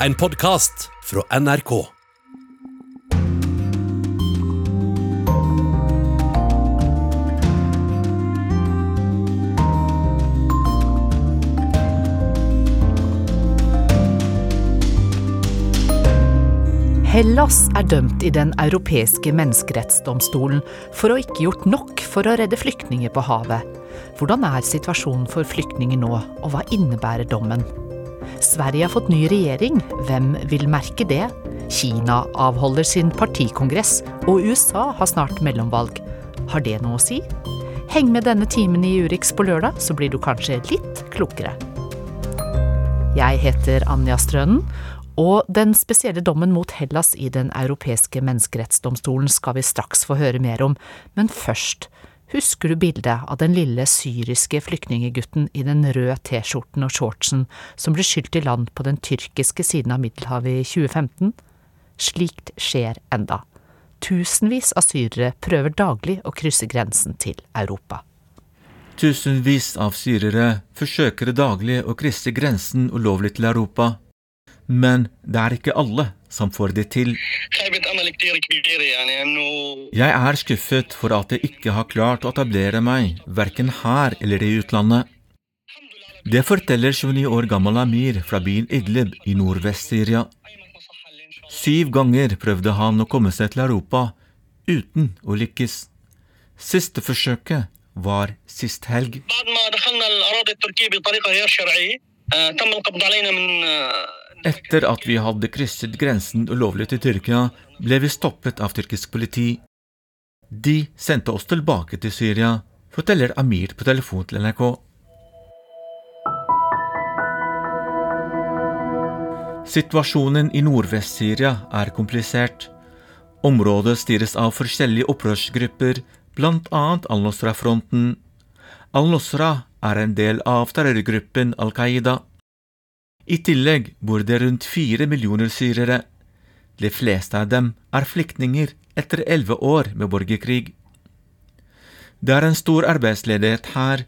en podkast fra NRK. Hellas er dømt i Den europeiske menneskerettsdomstolen for å ikke gjort nok for å redde flyktninger på havet. Hvordan er situasjonen for flyktninger nå, og hva innebærer dommen? Sverige har fått ny regjering, hvem vil merke det? Kina avholder sin partikongress, og USA har snart mellomvalg. Har det noe å si? Heng med denne timen i Urix på lørdag, så blir du kanskje litt klokere. Jeg heter Anja Strønen, og den spesielle dommen mot Hellas i Den europeiske menneskerettsdomstolen skal vi straks få høre mer om, men først, husker du bildet av den lille syriske flyktningegutten i den røde T-skjorten og shortsen som ble skylt i land på den tyrkiske siden av Middelhavet i 2015? Slikt skjer enda. Tusenvis av syrere prøver daglig å krysse grensen til Europa. Tusenvis av syrere forsøker daglig å krysse grensen ulovlig til Europa. Men det er ikke alle som får det til. Jeg er skuffet for at jeg ikke har klart å etablere meg, verken her eller i utlandet. Det forteller 29 år gammel Amir fra byen Idlib i nordvest-Syria. Syv ganger prøvde han å komme seg til Europa uten å lykkes. Siste forsøket var sist helg. Etter at vi hadde krysset grensen ulovlig til Tyrkia, ble vi stoppet av tyrkisk politi. De sendte oss tilbake til Syria, forteller Amir på telefon til NRK. Situasjonen i Nordvest-Syria er komplisert. Området styres av forskjellige opprørsgrupper, bl.a. Al-Nusra-fronten. Al-Nusra er en del av terrorgruppen Al Qaida. I tillegg bor det rundt fire millioner syrere. De fleste av dem er flyktninger etter elleve år med borgerkrig. Det er en stor arbeidsledighet her,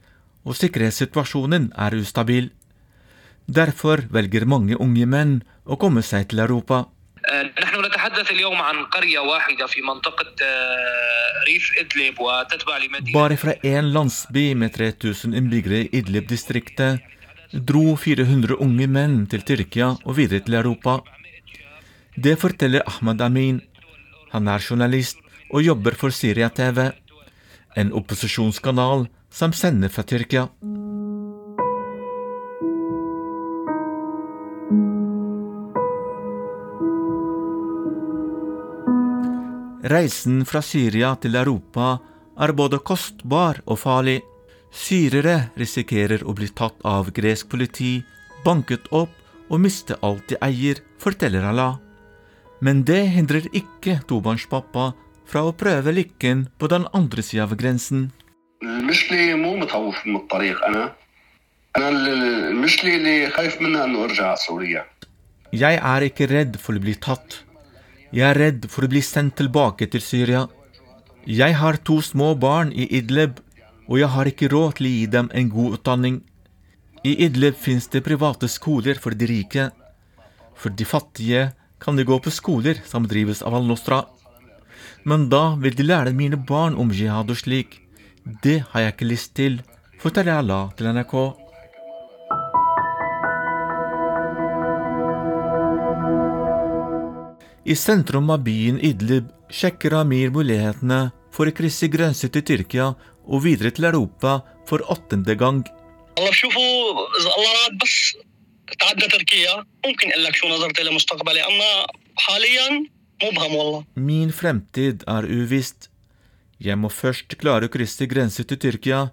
og sikkerhetssituasjonen er ustabil. Derfor velger mange unge menn å komme seg til Europa. Bare fra én landsby med 3000 innbyggere i Idlib-distriktet dro 400 unge menn til Tyrkia og videre til Europa. Det forteller Ahmad Amin. Han er journalist og jobber for Syria TV, en opposisjonskanal som sender fra Tyrkia. Reisen fra Syria til Europa er både kostbar og farlig. Syrere risikerer å bli tatt av gresk politi, banket opp og miste alt de eier, forteller Allah. Men det hindrer ikke tobarnspappa fra å prøve lykken på den andre sida av grensen. Jeg er ikke redd for å bli tatt. Jeg er redd for å bli sendt tilbake til Syria. Jeg har to små barn i Idlib og jeg har ikke råd til å gi dem en god utdanning. I Idlib fins det private skoler for de rike. For de fattige kan de gå på skoler som drives av Al-Nostra. Men da vil de lære mine barn om jihad og slik. Det har jeg ikke lyst til, forteller Allah til NRK. I sentrum av byen Idlib sjekker Amir mulighetene for å krysse grensen til Tyrkia og videre til Europa for åttende gang. Min fremtid er uvisst. Jeg må først klare å krysse grensen til Tyrkia.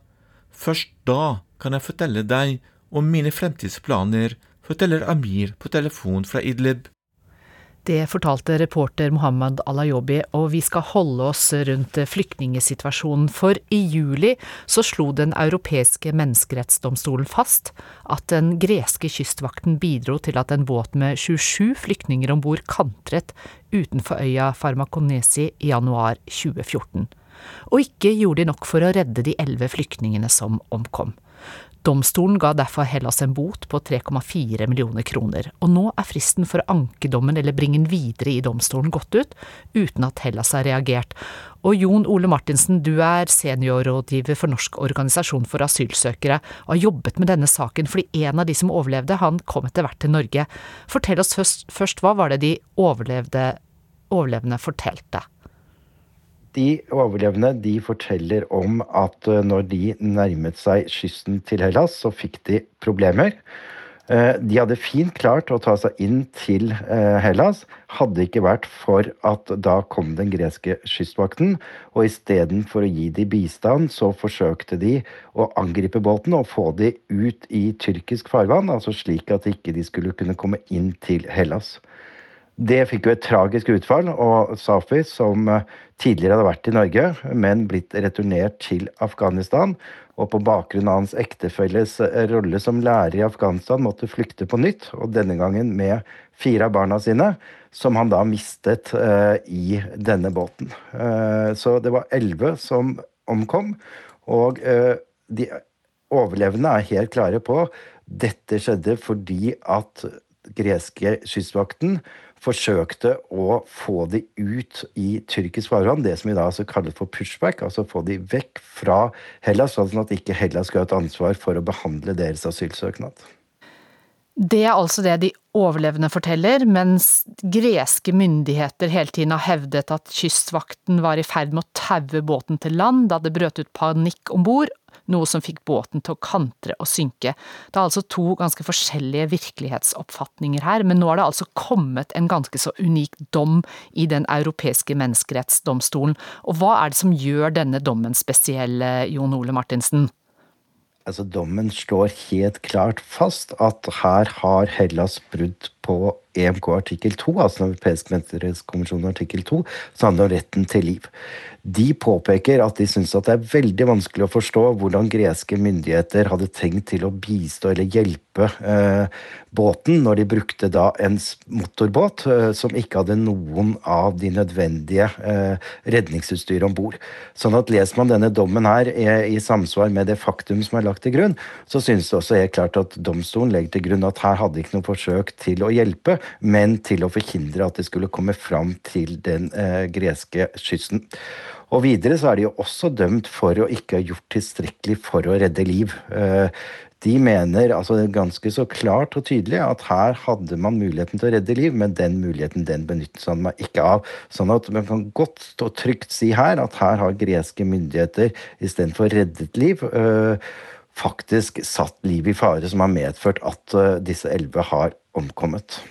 Først da kan jeg fortelle deg om mine fremtidsplaner, forteller Amir på telefon fra Idlib. Det fortalte reporter Mohammed Alayobi, og vi skal holde oss rundt flyktningesituasjonen, for i juli så slo Den europeiske menneskerettsdomstolen fast at den greske kystvakten bidro til at en båt med 27 flyktninger om bord kantret utenfor øya Farmakonesi i januar 2014. Og ikke gjorde de nok for å redde de elleve flyktningene som omkom. Domstolen ga derfor Hellas en bot på 3,4 millioner kroner, og nå er fristen for å anke dommen eller bringe den videre i domstolen gått ut, uten at Hellas har reagert. Og Jon Ole Martinsen, du er seniorrådgiver for Norsk organisasjon for asylsøkere, og har jobbet med denne saken fordi en av de som overlevde, han kom etter hvert til Norge. Fortell oss først, først hva var det de overlevde, overlevende fortalte? De overlevende de forteller om at eh, når de nærmet seg kysten til Hellas, så fikk de problemer. Eh, de hadde fint klart å ta seg inn til eh, Hellas, hadde ikke vært for at da kom den greske kystvakten. Og istedenfor å gi de bistand, så forsøkte de å angripe båten og få de ut i tyrkisk farvann, altså slik at de ikke skulle kunne komme inn til Hellas. Det fikk jo et tragisk utfall, og Safi, som eh, tidligere hadde vært i Norge, men blitt returnert til Afghanistan, og på bakgrunn av hans ektefelles eh, rolle som lærer i Afghanistan måtte flykte på nytt, og denne gangen med fire av barna sine, som han da mistet eh, i denne båten. Eh, så det var elleve som omkom, og eh, de overlevende er helt klare på dette skjedde fordi at greske kystvakten forsøkte å få de ut i tyrkisk farvann, det som vi da altså kaller for pushback, altså få de vekk fra Hellas, sånn at ikke Hellas skal ha et ansvar for å behandle deres asylsøknad. Det er altså det de overlevende forteller, mens greske myndigheter hele tiden har hevdet at kystvakten var i ferd med å taue båten til land da det brøt ut panikk om bord, noe som fikk båten til å kantre og synke. Det er altså to ganske forskjellige virkelighetsoppfatninger her, men nå er det altså kommet en ganske så unik dom i Den europeiske menneskerettsdomstolen. Og hva er det som gjør denne dommen spesiell, Jon Ole Martinsen? Altså, dommen slår helt klart fast at her har Hellas brudd på EMK artikkel 2, altså Den europeiske menneskerettskommisjonen artikkel 2, som handler om retten til liv. De påpeker at de syns det er veldig vanskelig å forstå hvordan greske myndigheter hadde tenkt til å bistå eller hjelpe eh, båten når de brukte da en motorbåt eh, som ikke hadde noen av de nødvendige eh, redningsutstyr om bord. Sånn at leser man denne dommen her i, i samsvar med det faktum som er lagt til grunn, så synes det også helt klart at domstolen legger til grunn at her hadde ikke noe forsøk til å hjelpe, men til å forhindre at det skulle komme fram til den eh, greske kysten. Og videre så er de jo også dømt for å ikke ha gjort tilstrekkelig for å redde liv. Eh, de mener altså ganske så klart og tydelig at her hadde man muligheten til å redde liv, men den muligheten den benyttet man ikke av. Sånn at man kan godt og trygt si her at her har greske myndigheter istedenfor reddet liv, øh, faktisk satt liv i fare, som har medført at øh, disse elleve har omkommet.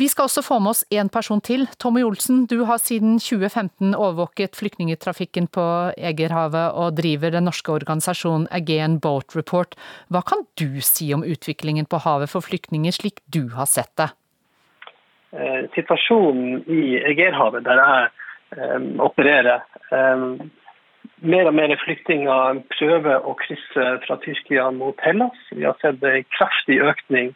Vi skal også få med oss én person til. Tommy Olsen, du har siden 2015 overvåket flyktningetrafikken på Egerhavet og driver den norske organisasjonen Aegean Boat Report. Hva kan du si om utviklingen på havet for flyktninger, slik du har sett det? Eh, situasjonen i Egerhavet, der jeg eh, opererer eh, Mer og mer flyktninger prøver å krysse fra Tyrkia mot Hellas. Vi har sett en kraftig økning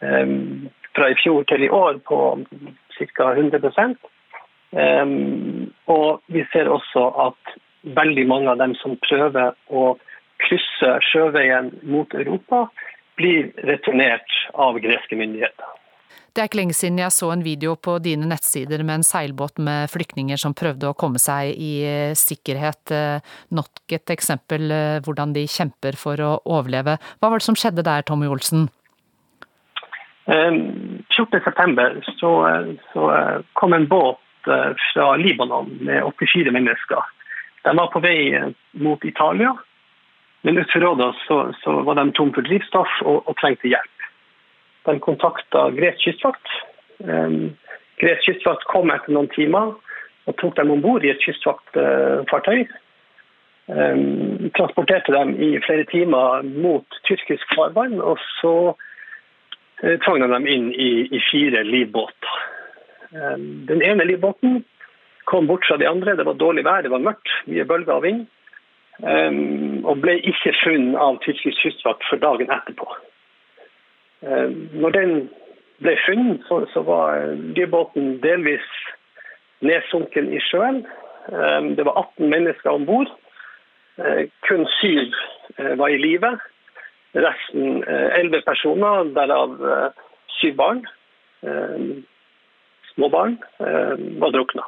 fra i fjor til i år på ca. 100 um, Og vi ser også at veldig mange av dem som prøver å krysse sjøveien mot Europa, blir returnert av greske myndigheter. Det er ikke lenge siden jeg så en video på dine nettsider med en seilbåt med flyktninger som prøvde å komme seg i eh, sikkerhet. Eh, nok et eksempel eh, hvordan de kjemper for å overleve. Hva var det som skjedde der, Tommy Olsen? 14.9 så, så kom en båt fra Libanon med 84 mennesker. De var på vei mot Italia, men utenfor Råda så, så, var de tom for drivstoff og, og trengte hjelp. De kontakta gresk kystvakt. Um, gresk kystvakt kom etter noen timer og tok dem om bord i et kystvaktfartøy. Um, transporterte dem i flere timer mot tyrkisk farvann. og så Eh, tvang de dem inn i, fire livbåter. Eh, den ene livbåten kom bort fra de andre. Det var dårlig vær, det var mørkt, mye bølger og vind. Og ble ikke funnet av tyrkisk kystvakt for dagen etterpå. Når den ble funnet, så, var livbåten delvis nedsunken i sjøen. Det var 18 mennesker om bord. Kun syv var i live. Resten, elleve personer, derav syv barn, små barn, var drukna.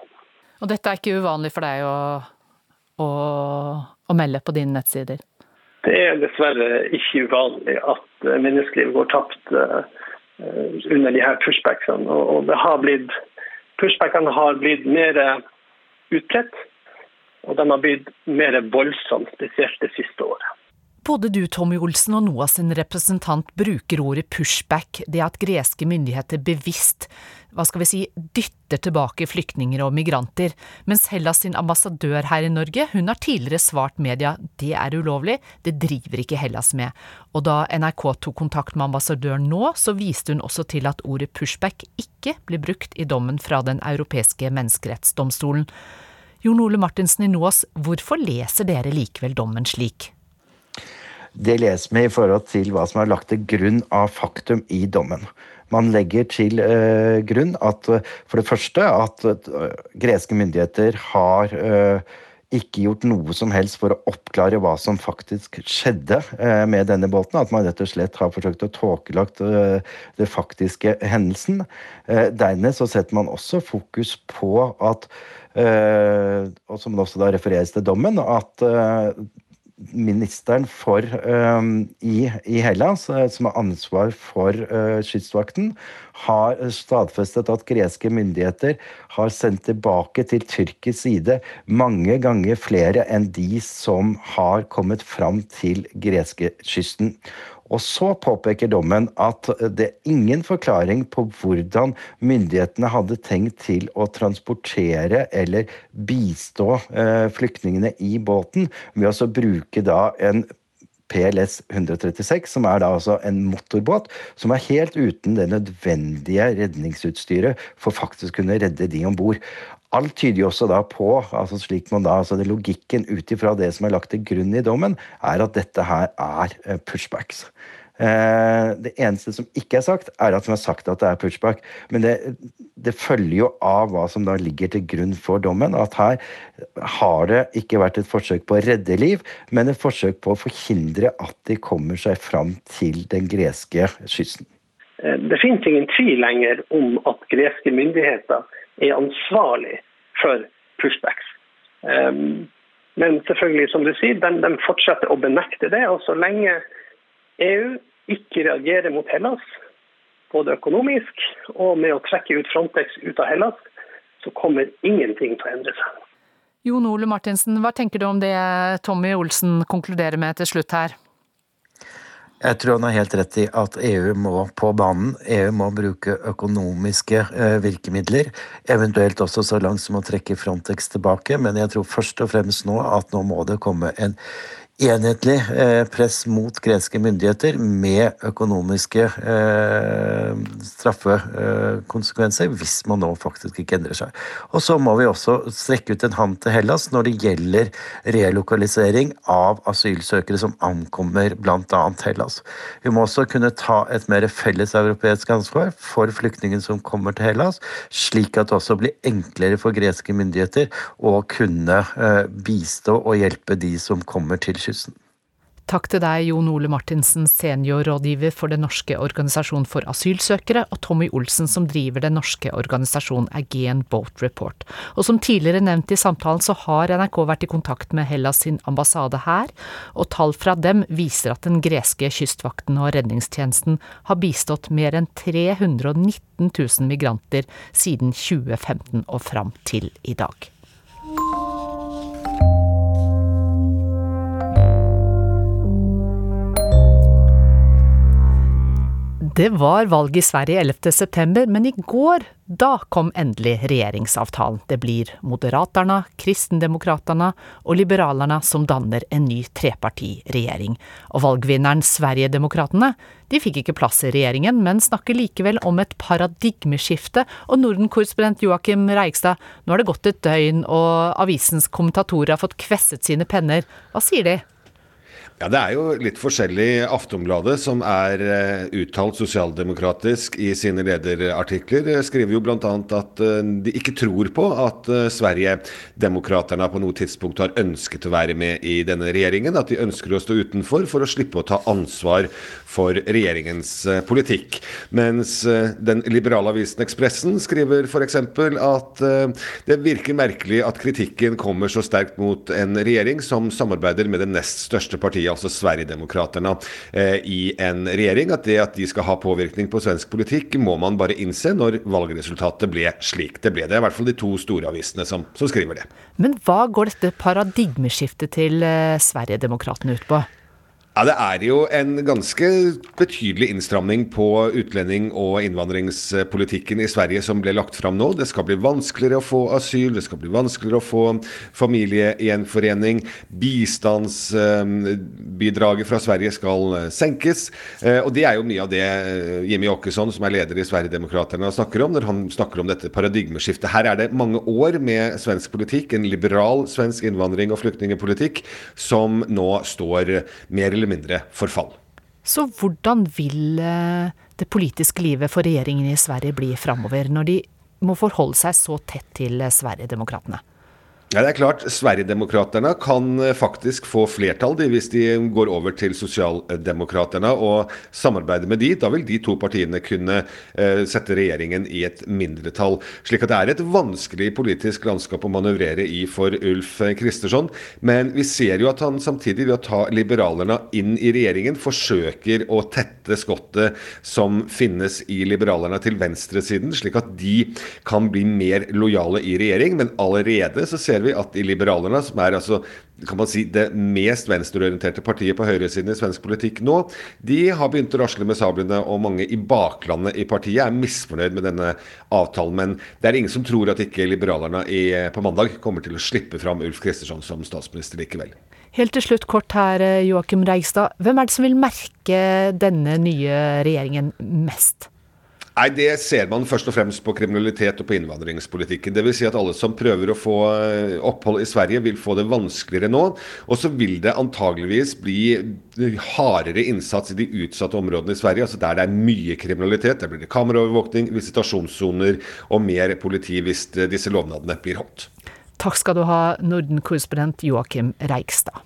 Og dette er ikke uvanlig for deg å, å, å melde på dine nettsider? Er dessverre ikke uvanlig at menneskeliv går tapt under de her pushbackene. Og det har blitt, pushbackene har blitt mer utbredt, og de har blitt mer voldsomme, spesielt det siste året. Både du, Tommy Olsen, og NOAS sin representant bruker ordet pushback, det at greske myndigheter bevisst, hva skal vi si, dytter tilbake flyktninger og migranter, mens Hellas sin ambassadør her i Norge, hun har tidligere svart media det er ulovlig, det driver ikke Hellas med. Og da NRK tok kontakt med ambassadøren nå, så viste hun også til at ordet pushback ikke blir brukt i dommen fra Den europeiske menneskerettsdomstolen. Jon Ole Martinsen i NOAS, hvorfor leser dere likevel dommen slik? Det leser vi i forhold til hva som er lagt til grunn av faktum i dommen. Man legger til eh, grunn at uh, for det første at uh, greske myndigheter har ikke gjort noe som helst for å oppklare hva som faktisk skjedde med denne båten. At man rett og slett har forsøkt å tåkelagt det faktiske hendelsen. Dernest så setter man også fokus på at, og som det også da refereres til dommen, at ministeren for, i, i, Hellas, uh, som har ansvar for uh, kystvakten, har stadfestet at greske myndigheter har sendt tilbake til tyrkisk side mange ganger flere enn de som har kommet fram til greskekysten. Og så påpeker dommen at det er ingen forklaring på hvordan myndighetene hadde tenkt til å transportere eller bistå eh, flyktningene i båten ved å bruke da en PLS 136, som er da altså en motorbåt som er helt uten det nødvendige redningsutstyret for faktisk å kunne redde de om bord. Alt tyder jo også da på, altså slik man da, altså det logikken ut ifra det som er lagt til grunn i dommen, er at dette her er eh, pushbacks. Eh, det eneste som ikke er sagt, er at som er sagt at det er pushback. Men det, det, følger jo av hva som da ligger til grunn for dommen, at her har det ikke vært et forsøk på å redde liv, men et forsøk på å forhindre at de kommer seg fram til den greske kysten. Eh, det finnes ingen tvil lenger om at greske myndigheter er ansvarlig for pushbacks. Um, men selvfølgelig, som du sier, de, de, fortsetter å benekte det. Og så lenge EU ikke reagerer mot Hellas, både økonomisk og med å trekke ut Frontex ut av Hellas, så kommer ingenting til å endre seg. Jon Ole Martinsen, hva tenker du om det Tommy Olsen konkluderer med til slutt her? Jeg tror han har helt rett i at EU må på banen. EU må bruke økonomiske eh, virkemidler, eventuelt også så langt som å trekke Frontex tilbake. Men jeg tror først og fremst nå at nå må det komme en enhetlig eh, press mot greske myndigheter med økonomiske eh, straffekonsekvenser hvis man nå faktisk ikke endrer seg. Og så må vi også strekke ut en hånd til Hellas når det gjelder relokalisering av asylsøkere som ankommer bl.a. Hellas. Vi må også kunne ta et mer felles europeisk ansvar for flyktningene som kommer til Hellas, slik at det også blir enklere for greske myndigheter å kunne eh, bistå og hjelpe de som kommer til kysten kysten. Takk til deg, Jon Ole Martinsen, seniorrådgiver for Den norske organisasjon for asylsøkere, og Tommy Olsen, som driver den norske organisasjonen Aegean Boat Report. Og som tidligere nevnt i samtalen, så har NRK vært i kontakt med Hellas sin ambassade her, og tall fra dem viser at den greske kystvakten og redningstjenesten har bistått mer enn 319 000 migranter siden 2015 og fram til i dag. Det var valg i Sverige 11. september, men i går, da kom endelig regjeringsavtalen. Det blir Moderaterna, Kristendemokraterna og Liberalerna som danner en ny trepartiregjering. Og valgvinneren Sverigedemokraterna, de fikk ikke plass i regjeringen, men snakker likevel om et paradigmeskifte. Og Norden-korrespondent Joakim Reigstad, nå har det gått et døgn, og avisens kommentatorer har fått kvesset sine penner. Hva sier de? Ja, Det er jo litt forskjellig. Aftonbladet, som er uh, uttalt sosialdemokratisk i sine lederartikler, uh, skriver jo bl.a. at uh, de ikke tror på at Sverigedemokraterna på noe tidspunkt har ønsket å være med i denne regjeringen. At de ønsker å stå utenfor for å slippe å ta ansvar for regjeringens politikk. Mens den liberale avisen Ekspressen skriver f.eks. at det virker merkelig at kritikken kommer så sterkt mot en regjering som samarbeider med det nest største partiet altså Sverigedemokraterna, eh, i en regjering. At det at de skal ha påvirkning på svensk politikk, må man bare innse når valgresultatet ble slik det ble. Det er i hvert fall de to store avisene som, som skriver det. Men hva går dette paradigmeskiftet til eh, Sverigedemokraterna ut på? Ja, Det er jo en ganske betydelig innstramning på utlending- og innvandringspolitikken i Sverige som ble lagt fram nå. Det skal bli vanskeligere å få asyl, det skal bli vanskeligere å få familiegjenforening. Bistandsbidraget fra Sverige skal eh, senkes. Eh, og det er jo mye av det eh, Jimmy Åkesson, som er leder i Sverigedemokraterna, snakker om når han snakker om dette paradigmeskiftet. Her er det mange år med svensk politikk, en liberal svensk innvandring- og flyktningepolitikk, som nå står mer eller mindre forfall. Så hvordan vil eh, det politiske livet for regjeringen i Sverige bli framover, når de må forholde seg så tett til eh, Sverigedemokraterna? Ja, det er klart, Sverigedemokraterna kan eh, faktisk få flertall de, hvis de går over til Sosialdemokraterna og samarbeider med de. Da vil de to partiene kunne eh, sette regjeringen i et mindretall. Slik at det er et vanskelig politisk landskap å manøvrere i for Ulf Kristersson. Men vi ser jo at han samtidig ved å ta liberalerne inn i regjeringen forsøker å tette skottet som finnes i liberalerne til venstresiden, slik at de kan bli mer lojale i regjering. Men allerede så ser ser vi at i Liberalerne, som er altså, kan man si, det mest venstreorienterte partiet på høyresiden i svensk politikk nå, de har begynt å rasle med sablene, og mange i baklandet i partiet er misfornøyd med denne avtalen. Men det er ingen som tror at ikke Liberalerne i, på mandag kommer til å slippe fram Ulf Kristersson som statsminister likevel. Helt til slutt kort her, Joakim Reigstad. Hvem er det som vil merke denne nye regjeringen mest? Nei, Det ser man først og fremst på kriminalitet og på innvandringspolitikken. Dvs. Si at alle som prøver å få eh, opphold i Sverige, vil få det vanskeligere nå. Og så vil det antageligvis bli hardere innsats i de utsatte områdene i Sverige. altså Der det er mye kriminalitet. Der blir det kameraovervåkning, visitasjonssoner og mer politi hvis disse lovnadene blir holdt. Takk skal du ha, Norden-korrespondent Joakim Reigstad.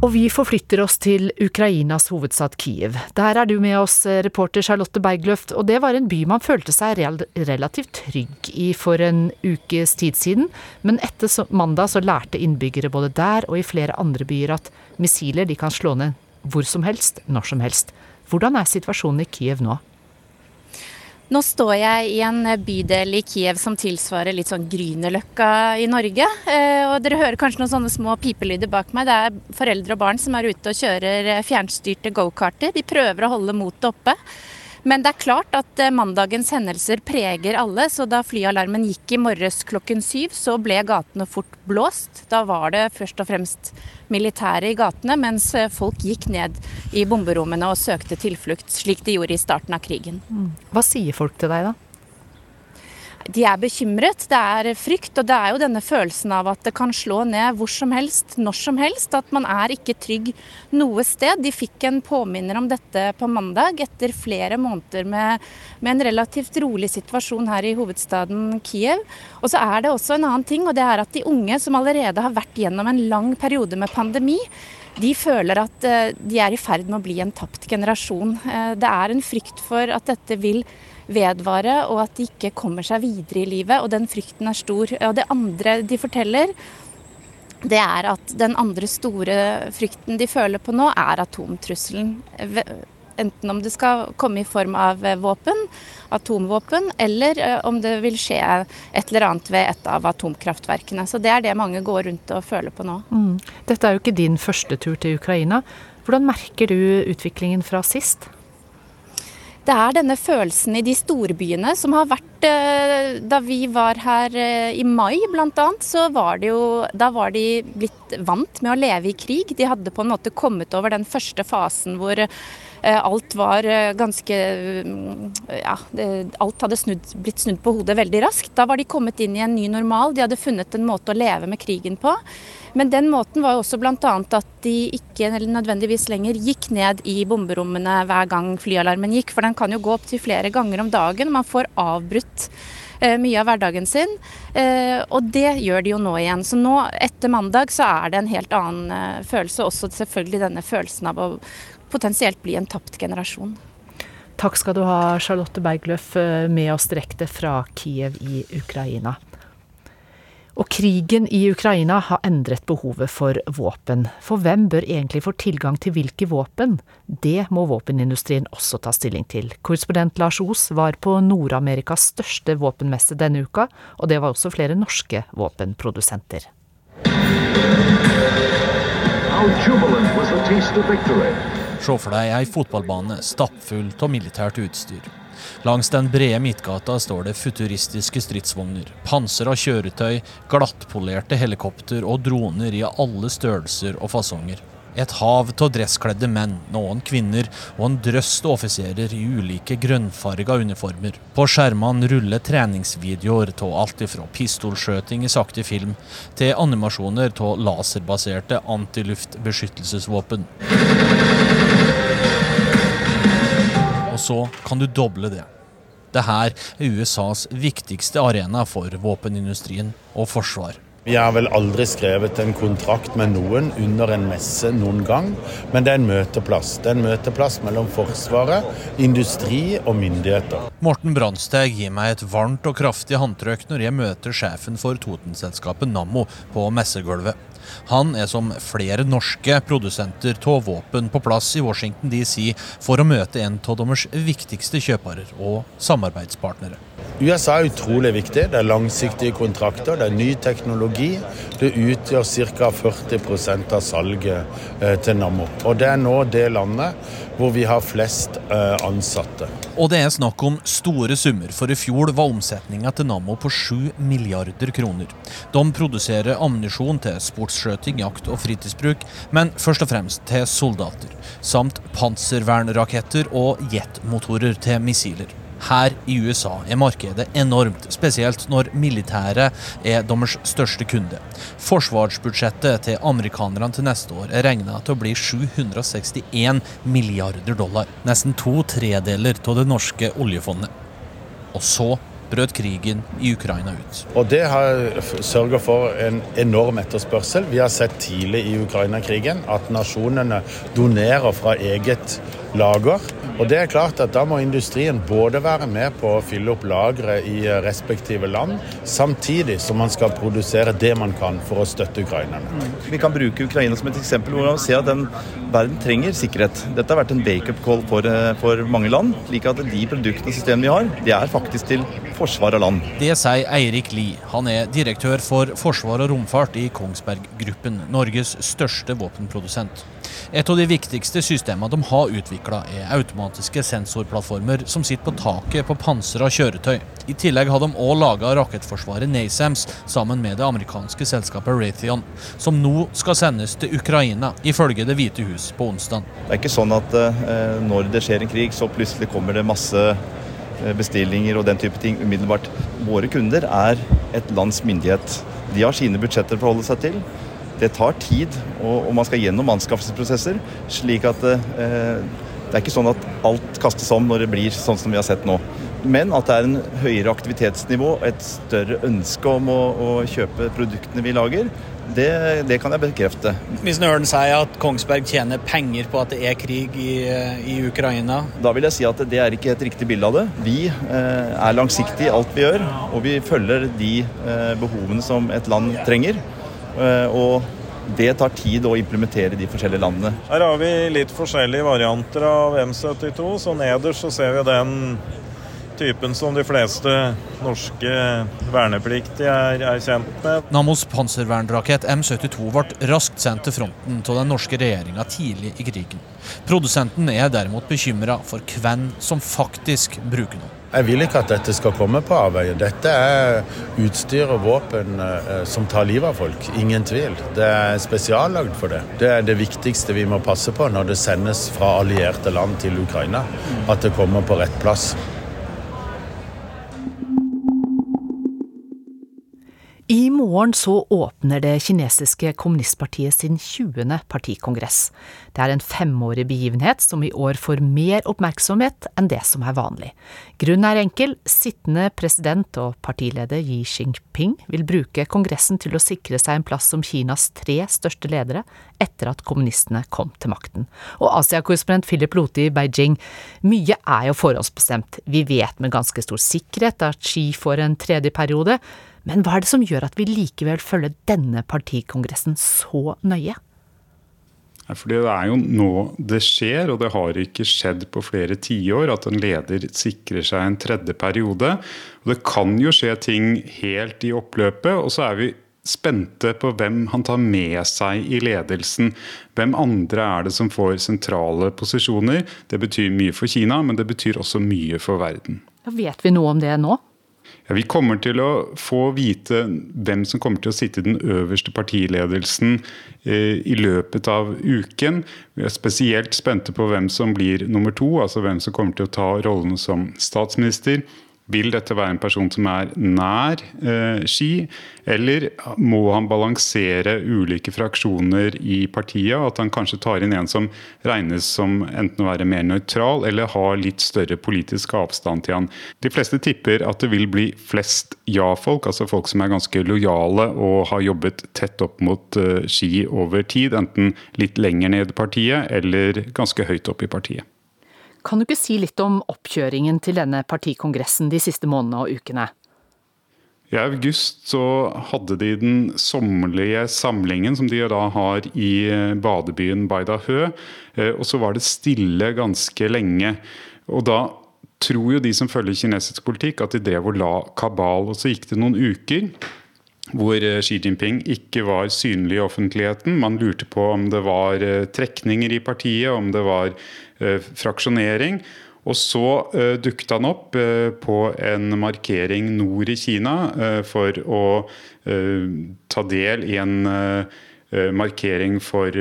Og vi forflytter oss til Ukrainas hovedstad Kiev. Der er du med oss, reporter Charlotte Bergløft, og det var en by man følte seg relativt trygg i for en ukes tid siden, men etter mandag så lærte innbyggere både der og i flere andre byer at missiler de kan slå ned hvor som helst, når som helst. Hvordan er situasjonen i Kiev nå? Nå står jeg i en bydel i Kiev som tilsvarer litt sånn Grünerløkka i Norge. Eh, og dere hører kanskje noen sånne små pipelyder bak meg. Det er foreldre og barn som er ute og kjører fjernstyrte gokarter. De prøver å holde motet oppe. Men det er klart at eh, mandagens hendelser preger alle, så da flyalarmen gikk i morges klokken syv, så ble gatene fort blåst. Da var det først og fremst militære i gatene, mens eh, folk gikk ned i bomberommene og søkte tilflukt, slik de gjorde i starten av krigen. Mm. Hva sier folk til deg da? De er bekymret. Det er frykt, og det er jo denne følelsen av at det kan slå ned hvor som helst, når som helst. At man er ikke trygg noe sted. De fikk en påminner om dette på mandag, etter flere måneder med, med en relativt rolig situasjon her i hovedstaden Kiev. Og så er det også en annen ting, og det er at de unge som allerede har vært gjennom en lang periode med pandemi, de føler at eh, de er i ferd med å bli en tapt generasjon. Eh, det er en frykt for at dette vil vedvare, og at de ikke kommer seg videre i livet. Og den frykten er stor. Og det andre de forteller, det er at den andre store frykten de føler på nå, er atomtrusselen. Enten om det skal komme i form av våpen, atomvåpen, eller eh, om det vil skje et eller annet ved et av atomkraftverkene. Så det er det mange går rundt og føler på nå. Mm. Dette er jo ikke din første tur til Ukraina. Hvordan merker du utviklingen fra sist? Det er denne følelsen i de storbyene som har vært eh, Da vi var her eh, i mai bl.a., så var det jo Da var de blitt vant med å leve i krig. De hadde på en måte kommet over den første fasen hvor alt var ganske mm, Ja, alt hadde snudd, blitt snudd på hodet veldig raskt. Da var de kommet inn i en ny normal. De hadde funnet en måte å leve med krigen på. Men den måten var jo også bl.a. at de ikke nødvendigvis lenger gikk ned i bomberommene hver gang flyalarmen gikk, for den kan jo gå opptil flere ganger om dagen. Man får avbrutt eh, mye av hverdagen sin, eh, og det gjør de jo nå igjen. Så nå, etter mandag, så er det en helt annen eh, følelse. Også selvfølgelig denne følelsen av å potensielt bli en tapt generasjon. Takk skal du ha, Charlotte Bergløff, med oss direkte fra Kiev i Ukraina. Og krigen i Ukraina har endret behovet for våpen. For hvem bør egentlig få tilgang til hvilke våpen? Det må våpenindustrien også ta stilling til. Korrespondent Lars Os var på Nord-Amerikas største våpenmesse denne uka, og det var også flere norske våpenprodusenter. Se for deg ei fotballbane stappfull av militært utstyr. Langs den brede midtgata står det futuristiske stridsvogner, pansra kjøretøy, glattpolerte helikopter og droner i alle størrelser og fasonger. Et hav av dresskledde menn, noen kvinner og en drøst offiserer i ulike grønnfarga uniformer. På skjermene ruller treningsvideoer av alt ifra pistolskjøting i sakte film til animasjoner av laserbaserte antiluftbeskyttelsesvåpen Og så kan du doble det. Dette er USAs viktigste arena for våpenindustrien og forsvar. Vi har vel aldri skrevet en kontrakt med noen under en messe noen gang, men det er en møteplass. Det er en møteplass mellom Forsvaret, industri og myndigheter. Morten Brandsteg gir meg et varmt og kraftig håndtrykk når jeg møter sjefen for Totenselskapet Nammo på messegulvet. Han er som flere norske produsenter av våpen på plass i Washington DC for å møte en av deres viktigste kjøpere og samarbeidspartnere. USA er utrolig viktig. Det er langsiktige kontrakter, det er ny teknologi. Det utgjør ca. 40% av salget eh, til Nammo. Og det er nå det landet hvor vi har flest eh, ansatte. Og det er snakk om store summer, for i fjor var omsetninga til Nammo på 7 milliarder kroner. De produserer ammunisjon til sportsskjøting, jakt og fritidsbruk, men først og fremst til soldater. Samt panservernraketter og jetmotorer til missiler. Her i USA er markedet enormt, spesielt når militæret er deres største kunde. Forsvarsbudsjettet til amerikanerne til neste år er regna til å bli 761 milliarder dollar. Nesten to tredeler av det norske oljefondet. Og så brøt krigen i Ukraina ut. Og Det har sørga for en enorm etterspørsel. Vi har sett tidlig i Ukraina-krigen at nasjonene donerer fra eget lager. Og det er klart at Da må industrien både være med på å fylle opp lagre i respektive land, samtidig som man skal produsere det man kan for å støtte ukrainerne. Vi kan bruke Ukraina som et eksempel hvor man ser at den verden trenger sikkerhet. Dette har vært en wake-up call for, eh, for, mange land. slik at de produktene og systemene vi har, de er faktisk til forsvar av land. Det sier Eirik Lie. Han er direktør for forsvar og romfart i Kongsberg Gruppen, Norges største våpenprodusent. Et av de viktigste systemene de har utvikla, er automatiske sensorplattformer som sitter på taket på pansra kjøretøy. I tillegg har de òg laga rakettforsvaret NASAMS sammen med det amerikanske selskapet Raytheon, som nå skal sendes til Ukraina, ifølge Det hvite hus på onsdag. Det er ikke sånn at eh, når det skjer en krig, så plutselig kommer det masse eh, bestillinger og den type ting umiddelbart. Våre kunder er et lands myndighet. De har sine budsjetter å forholde seg til. Det tar tid, og, man skal gjennom anskaffelsesprosesser. slik at eh, det er ikke sånn at alt kastes om når det blir sånn som vi har sett nå. Men at det er en høyere aktivitetsnivå, et større ønske om å, å kjøpe produktene vi lager, det, det, kan jeg bekrefte. Hvis Nøren sier at Kongsberg tjener penger på at det er krig i, i, Ukraina? Da vil jeg si at det er ikke et riktig bilde av det. Vi eh, er langsiktige i alt vi gjør, og vi følger de eh, behovene som et land trenger. Eh, og det tar tid å implementere de forskjellige landene. Her har vi litt forskjellige varianter av M72. Så nederst så ser vi den typen som de fleste norske vernepliktige er, er kjent med. Nammos panservernrakett M72 ble raskt sendt til fronten av den norske regjeringa tidlig i krigen. Produsenten er derimot bekymra for hvem som faktisk bruker den. Jeg vil ikke at dette skal komme på avveie. Dette er utstyr og våpen eh, som tar livet av folk. Ingen tvil. Det er spesiallagd for det. Det er det viktigste vi må passe på når det sendes fra allierte land til Ukraina. At det kommer på rett plass. Morgen så åpner det kinesiske kommunistpartiet sin 20. partikongress. Det er en femårig begivenhet som i år får mer oppmerksomhet enn det som er vanlig. Grunnen er enkel, sittende president og partileder Xi Jinping vil bruke kongressen til å sikre seg en plass som Kinas tre største ledere etter at kommunistene kom til makten. Og Asia-korrespondent Philip Lote i Beijing, mye er jo forhåndsbestemt. Vi vet med ganske stor sikkerhet at Xi får en tredje periode. Men hva er det som gjør at vi likevel følger denne partikongressen så nøye? Fordi Det er jo nå det skjer, og det har ikke skjedd på flere tiår, at en leder sikrer seg en tredje periode. Og Det kan jo skje ting helt i oppløpet, og så er vi spente på hvem han tar med seg i ledelsen. Hvem andre er det som får sentrale posisjoner? Det betyr mye for Kina, men det betyr også mye for verden. Vet vi noe om det nå? Ja, vi kommer til å få vite hvem som kommer til å sitte i den øverste partiledelsen eh, i løpet av uken. Vi er spesielt spente på hvem som blir nummer to, altså hvem som kommer til å ta rollen som statsminister. Vil dette være en person som er nær eh, Ski, eller må han balansere ulike fraksjoner i partiet? At han kanskje tar inn en som regnes som enten å være mer nøytral eller har litt større politisk avstand til han. De fleste tipper at det vil bli flest ja-folk, altså folk som er ganske lojale og har jobbet tett opp mot eh, Ski over tid, enten litt lenger ned i partiet eller ganske høyt opp i partiet. Kan du ikke si litt om oppkjøringen til denne partikongressen de siste månedene og ukene? I august så hadde de den sommerlige samlingen som de da har i eh, badebyen Baidahø. Eh, og så var det stille ganske lenge. Og da tror jo de som følger kinesisk politikk at de drev og la kabal. Og så gikk det noen uker hvor eh, Xi Jinping ikke var synlig i offentligheten. Man lurte på om det var trekninger i partiet, om det var fraksjonering. Og så uh, dukket han opp uh, på en markering nord i Kina uh, for å ta del i en markering for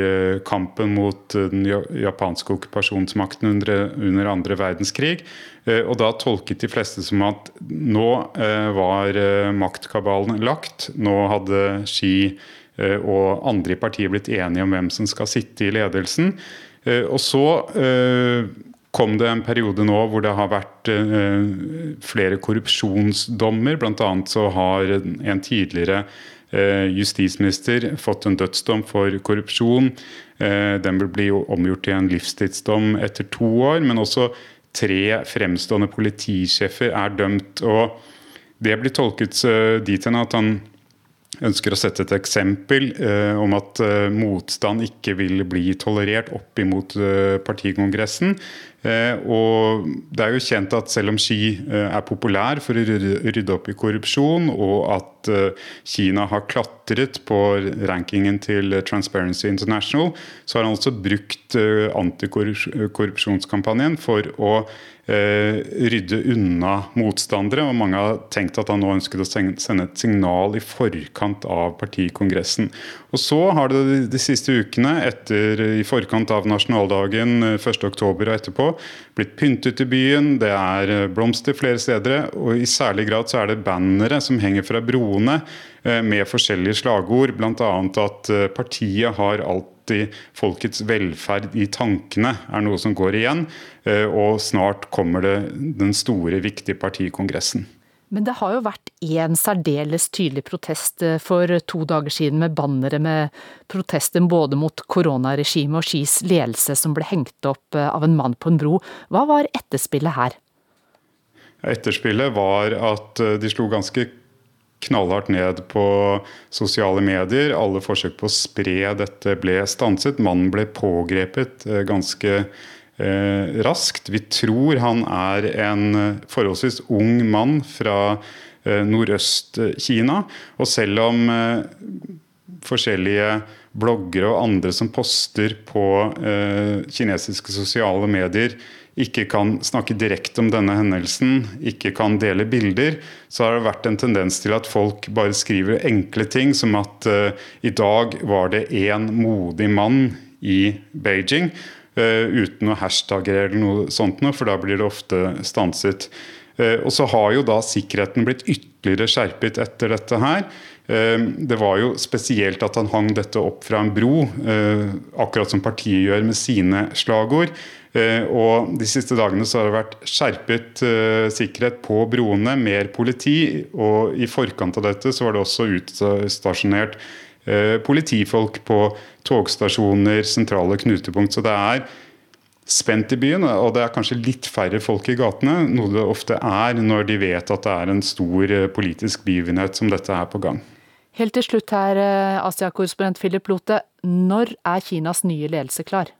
kampen mot den japanske okkupasjonsmakten under, under andre verdenskrig. og da tolket de fleste som at nå var maktkabalen lagt. Nå hadde Xi og andre i partiet blitt enige om hvem som skal sitte i ledelsen. Eh, og så eh, kom det en periode nå hvor det har vært eh, flere korrupsjonsdommer. Bl.a. så har en tidligere justisminister fått en dødsdom for korrupsjon. Den vil bli omgjort til en livstidsdom etter to år. Men også tre fremstående politisjefer er dømt. og Det blir tolket dit hen at han ønsker å sette et eksempel eh, om at eh, motstand ikke vil bli tolerert opp imot eh, partikongressen. Eh, og det er jo kjent at selv om Xi eh, er populær for å rydde opp i korrupsjon, og at eh, Kina har klatret på rankingen til Transparency International, så har han også brukt antikorrupsjonskampanjen for å rydde unna motstandere. og Mange har tenkt at han nå ønsket å sende et signal i forkant av partikongressen. Og Så har det de siste ukene, etter, i forkant av nasjonaldagen 1.10 eh, og etterpå, blitt pyntet i byen. Det er eh, blomster flere steder. Og i særlig grad så er det bannere som henger fra broene med forskjellige slagord. Bl.a. at partiet har alltid folkets velferd i tankene, er noe som går igjen. Eh, og snart kommer det den store, viktige partikongressen. Men det har jo vært én særdeles tydelig protest eh, for to dager siden med bannere med protester både mot koronaregimet og Skis ledelse som ble hengt opp eh, av en mann på en bro. Hva var etterspillet her? Etterspillet var at de slo ganske knallhardt ned på sosiale medier. Alle forsøk på å spre dette ble stanset. Mannen ble pågrepet eh, ganske eh, raskt. Vi tror han er en eh, forholdsvis ung mann fra eh, Nordøst-Kina. Og selv om eh, forskjellige bloggere og andre som poster på eh, kinesiske sosiale medier, ikke kan snakke direkte om denne hendelsen, ikke kan dele bilder, så har det vært en tendens til at folk bare skriver enkle ting, som at i dag var det én modig mann i Beijing, uten noe hashtagger eller noe sånt noe, for da blir det ofte stanset. Uh, og så har jo da sikkerheten blitt ytterligere skjerpet etter dette her. Det var jo spesielt at han hang dette opp fra en bro, akkurat som partiet gjør med sine slagord. Eh, og De siste dagene så har det vært skjerpet sikkerhet på broene, mer politi. Og i forkant av dette så var det også utstasjonert politifolk på togstasjoner, sentrale knutepunkt. Så det er spent i byen, og det er kanskje litt færre folk i gatene. Noe det ofte er når de vet at det er en stor politisk begivenhet som dette er på gang. Helt til slutt her, Asia-korrespondent Philip Lote. Når er Kinas nye ledelse klar?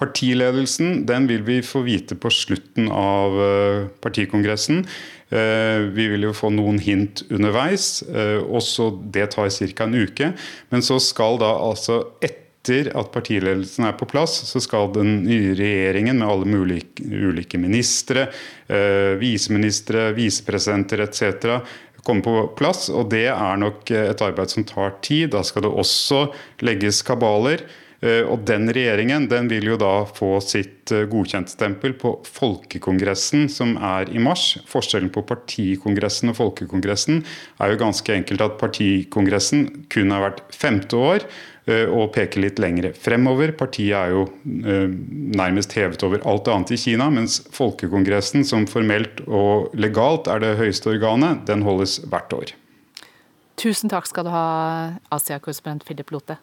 Partiledelsen den vil vi få vite på slutten av eh, partikongressen. Eh, vi vil jo få noen hint underveis. Eh, også Det tar ca. en uke. Men så skal da altså etter at partiledelsen er på plass, så skal den nye regjeringen med alle mulige, ulike ministre, viseministre, visepresidenter etc. komme på plass. Og det er nok et arbeid som tar tid. Da skal det også legges kabaler. Eh, og den regjeringen den vil jo da få sitt eh, godkjentstempel på Folkekongressen, som er i mars. Forskjellen på partikongressen og Folkekongressen er jo ganske enkelt at partikongressen kun har vært femte år eh, og peker litt lengre fremover. Partiet er jo nærmest hevet over alt annet i Kina, mens Folkekongressen, som formelt og legalt er det høyeste organet, den holdes hvert år. Tusen takk skal du ha, Asia-korrespondent Philip Lote.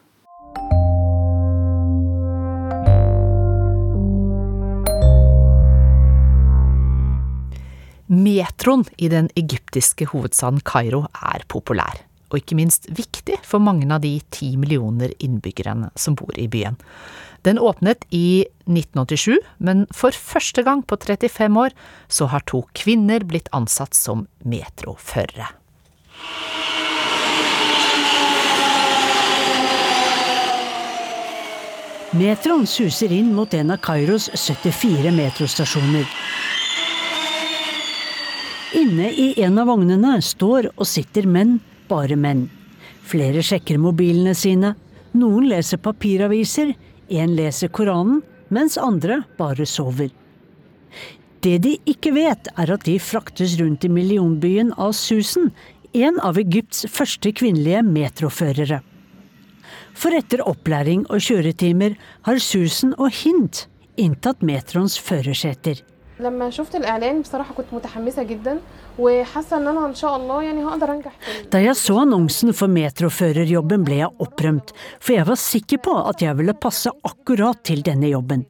Metroen i den egyptiske hovedstaden Kairo er populær, og ikke minst viktig for mange av de ti millioner innbyggerne som bor i byen. Den åpnet i 1987, men for første gang på 35 år så har to kvinner blitt ansatt som metroførere. Metroen suser inn mot en av Kairos 74 metrostasjoner. Inne i en av vognene står og sitter menn, bare menn. Flere sjekker mobilene sine. Noen leser papiraviser, én leser Koranen, mens andre bare sover. Det de ikke vet, er at de fraktes rundt i millionbyen av Susan, en av Egypts første kvinnelige metroførere. For etter opplæring og kjøretimer har Susan og Hint inntatt metroens førerseter. لما شفت الاعلان بصراحه كنت متحمسه جدا وحاسه ان انا ان شاء الله يعني هقدر انجح Da jeg så annonsen for metroførerjobben ble jeg opprømt, for jeg var sikker på at jeg ville passe akkurat til denne jobben.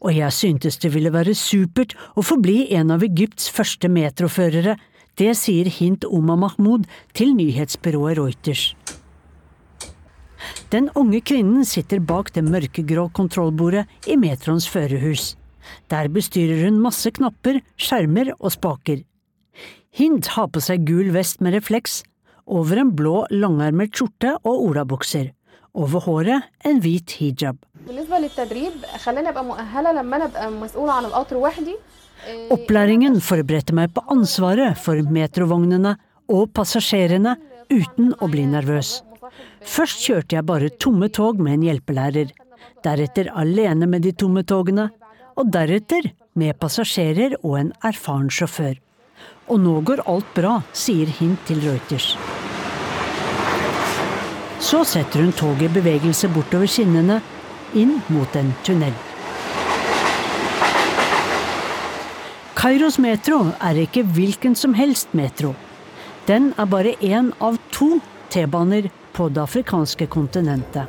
Og jeg syntes det ville være supert å få bli en av Egypts første metroførere. Det sier Hint Oma Mahmoud til nyhetsbyrået Reuters. Den unge kvinnen sitter bak det mørkegrå kontrollbordet i metroens førerhus. Der bestyrer hun masse knapper, skjermer og spaker. Hint har på seg gul vest med refleks, over en blå langarmet skjorte og olabukser. Over håret en hvit hijab. Opplæringen forberedte meg på ansvaret for metrovognene og passasjerene uten å bli nervøs. Først kjørte jeg bare tomme tog med en hjelpelærer. Deretter alene med de tomme togene, og deretter med passasjerer og en erfaren sjåfør. Og nå går alt bra, sier Hint til Reuters. Så setter hun toget i bevegelse bortover skinnene, inn mot en tunnel. Kairos metro er ikke hvilken som helst metro. Den er bare én av to T-baner på det afrikanske kontinentet.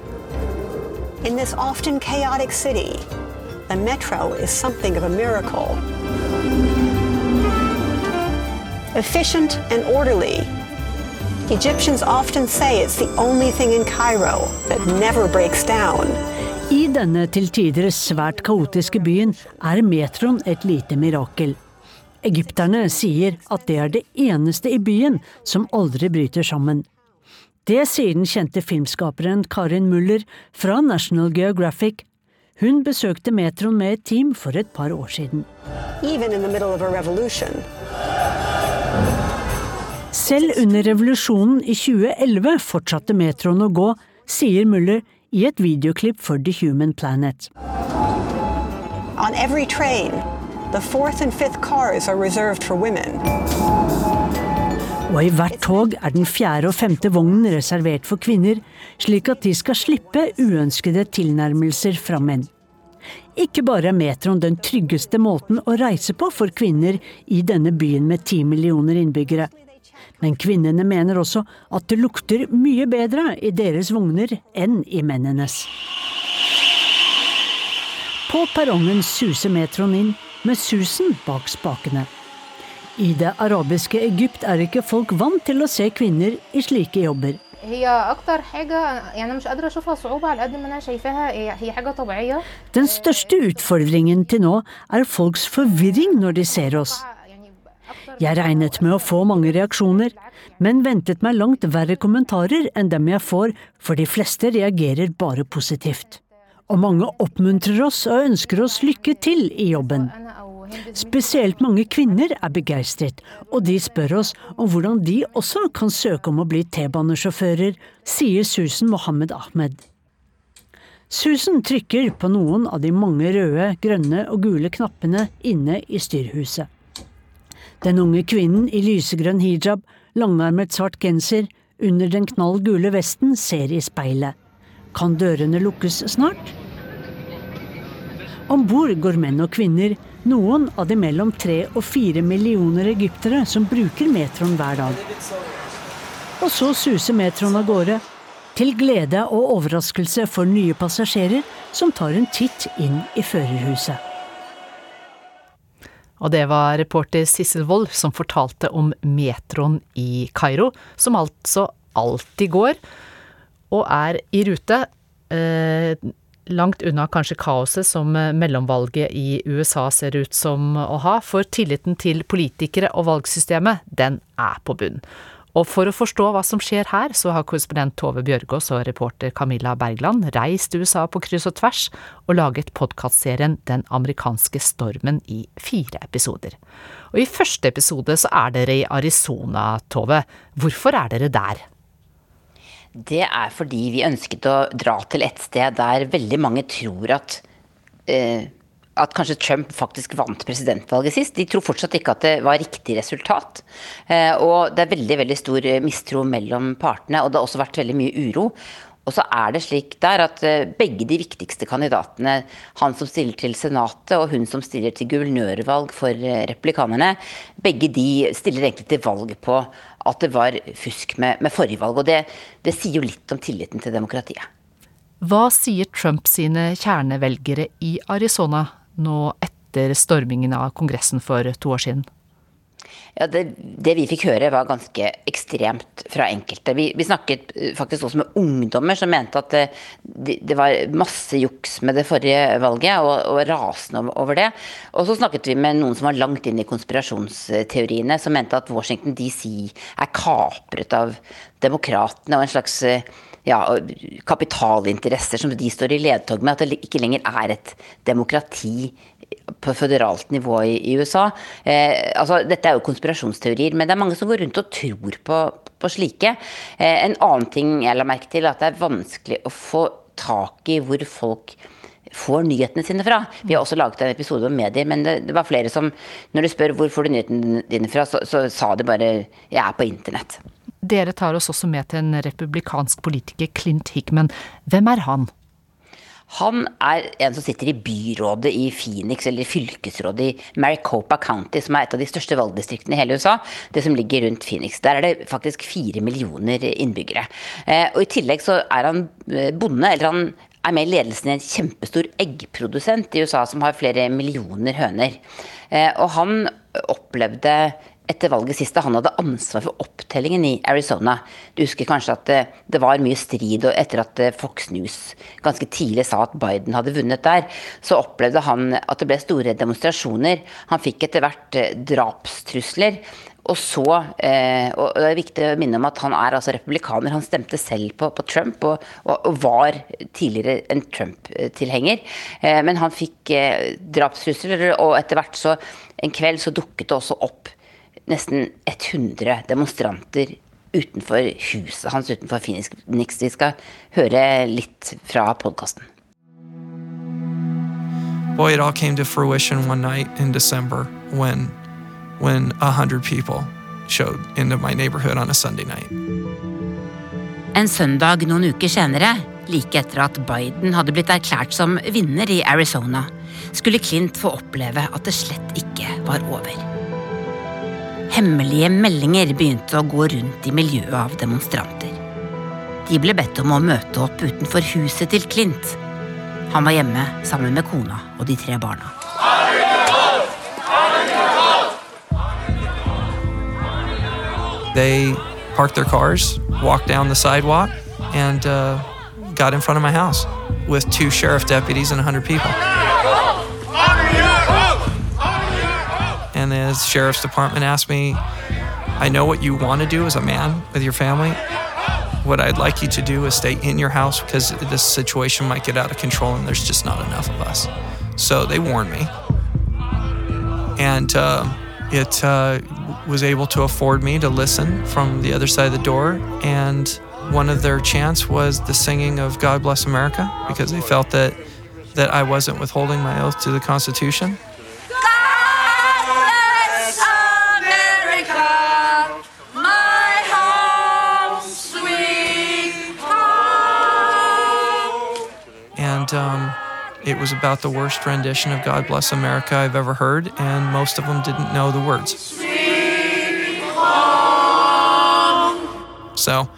In this often chaotic city, the metro is something of a miracle. Efficient and orderly, Egyptians often say it's the only thing in Cairo that never breaks down. I denne til tider svært kaotiske byen er metroen et lite mirakel. Egypterne sier at det er det eneste i byen som aldri bryter sammen. Det sier den kjente filmskaperen Karin Muller fra National Geographic. Hun besøkte metroen med et team for et par år siden. Selv under revolusjonen i 2011 fortsatte metroen å gå, sier Muller i et videoklipp for The Human Planet. On every train, the fourth and fifth cars are reserved for women. Og i hvert tog er den fjerde og femte vognen reservert for kvinner, slik at de skal slippe uønskede tilnærmelser fra menn. Ikke bare er metroen den tryggeste måten å reise på for kvinner i denne byen med ti millioner innbyggere. Men kvinnene mener også at det lukter mye bedre i deres vogner enn i mennenes. På perrongen suser metroen inn, med susen bak spakene. I det arabiske Egypt er ikke folk vant til å se kvinner i slike jobber. Den største utfordringen til nå er folks forvirring når de ser oss. Jeg regnet med å få mange reaksjoner, men ventet meg langt verre kommentarer enn dem jeg får, for de fleste reagerer bare positivt. Og mange oppmuntrer oss og ønsker oss lykke til i jobben. Spesielt mange kvinner er begeistret, og de spør oss om hvordan de også kan søke om å bli T-banesjåfører, sier Susan Mohammed Ahmed. Susan trykker på noen av de mange røde, grønne og gule knappene inne i styrhuset. Den unge kvinnen i lysegrønn hijab, langarmet svart genser, under den knall gule vesten ser i speilet. Kan dørene lukkes snart? Om bord går menn og kvinner, noen av de mellom tre og fire millioner egyptere som bruker metroen hver dag. Og så suser metroen av gårde, til glede og overraskelse for nye passasjerer som tar en titt inn i førerhuset. Og det var reporter Sissel Wold som fortalte om metroen i Kairo, som altså alltid går, og er i rute. Eh, langt unna kanskje kaoset som mellomvalget i USA ser ut som å ha, for tilliten til politikere og valgsystemet, den er på bunn. Og for å forstå hva som skjer her, så har korrespondent Tove Bjørgaas og reporter Camilla Bergland reist USA på kryss og tvers og laget podkastserien Den amerikanske stormen i fire episoder. Og i første episode så er dere i Arizona, Tove. Hvorfor er dere der? Det er fordi vi ønsket å dra til et sted der veldig mange tror at eh, at kanskje Trump faktisk vant presidentvalget sist. De tror fortsatt ikke at det var riktig resultat. Eh, og det er veldig veldig stor mistro mellom partene, og det har også vært veldig mye uro. Og så er det slik der at eh, begge de viktigste kandidatene, han som stiller til Senatet og hun som stiller til guvernørvalg for replikanerne, begge de stiller egentlig til valg på at det var fusk med, med forrige valg. Og det, det sier jo litt om tilliten til demokratiet. Hva sier Trump sine kjernevelgere i Arizona nå etter stormingen av Kongressen for to år siden? Ja, det, det, vi fikk høre var ganske ekstremt fra enkelte. Vi, vi snakket faktisk også med ungdommer som mente at det, det var masse juks med det forrige valget, og, og rasende over det. Og så snakket vi med noen som var langt inn i konspirasjonsteoriene, som mente at Washington DC er kapret av demokratene og en slags ja, kapitalinteresser som de står i ledtog med, at det ikke lenger er et demokrati på føderalt nivå i, i USA. Eh, altså, dette er jo konspirasjonsteorier, men det er mange som går rundt og tror på, på slike. Eh, en annen ting jeg la merke til, er at det er vanskelig å få tak i hvor folk får nyhetene sine fra. Vi har også laget en episode om medier, men det, det var flere som, når du spør hvor får du nyhetene dine fra, så, så sa de bare 'jeg er på internett'. Dere tar oss også med til en republikansk politiker, Clint Hickman. Hvem er han? Han er en som sitter i byrådet i Phoenix, eller fylkesrådet i Maricopa County, som er et av de største valgdistriktene i hele USA. Det som ligger rundt Phoenix. Der er det faktisk fire millioner innbyggere. Og i tillegg så er han bonde, eller han er med i ledelsen i en kjempestor eggprodusent i USA som har flere millioner høner. Og han opplevde etter valget sist, da han hadde ansvar for opptellingen i Arizona. Du husker kanskje at det, det var mye strid etter at eh, Fox News ganske tidlig sa at Biden hadde vunnet der. Så opplevde han at det ble store demonstrasjoner. Han fikk etter hvert eh, drapstrusler. Og så, eh, og det er viktig å minne om at han er altså republikaner. Han stemte selv på, på Trump, og, og, og, var tidligere en Trump-tilhenger. Eh, men han fikk eh, drapstrusler, og etter hvert så En kveld så dukket det også opp nesten 100 demonstranter utenfor huset hans utenfor Phoenix. Vi skal høre litt fra podkasten. Boy, it all came to fruition one night in December when when a hundred people showed into my neighborhood on a Sunday night. En søndag noen uker senere, like etter at Biden hadde blitt erklært som vinner i Arizona, skulle Clint få oppleve at det slett ikke var over. Hemmelige meldinger begynte å gå rundt i miljøet av demonstranter. De ble bedt om å møte opp utenfor huset til Klint. Han var hjemme sammen med kona og de tre barna. They parked their cars, walked down the sidewalk, and uh, got in front of my house with two sheriff deputies and 100 people. And the sheriff's department asked me, I know what you want to do as a man with your family. What I'd like you to do is stay in your house because this situation might get out of control and there's just not enough of us. So they warned me. And uh, it uh, was able to afford me to listen from the other side of the door. And one of their chants was the singing of God Bless America because they felt that, that I wasn't withholding my oath to the Constitution. Um, it was about the worst rendition of God Bless America I've ever heard, and most of them didn't know the words. So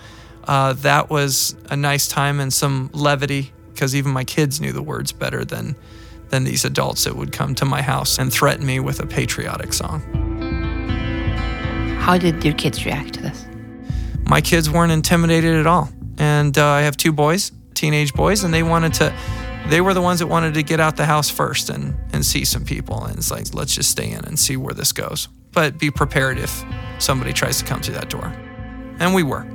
uh, that was a nice time and some levity because even my kids knew the words better than than these adults that would come to my house and threaten me with a patriotic song. How did your kids react to this? My kids weren't intimidated at all, and uh, I have two boys, teenage boys, and they wanted to they were the ones that wanted to get out the house first and, and see some people. And it's like, let's just stay in and see where this goes. But be prepared if somebody tries to come through that door. And we were.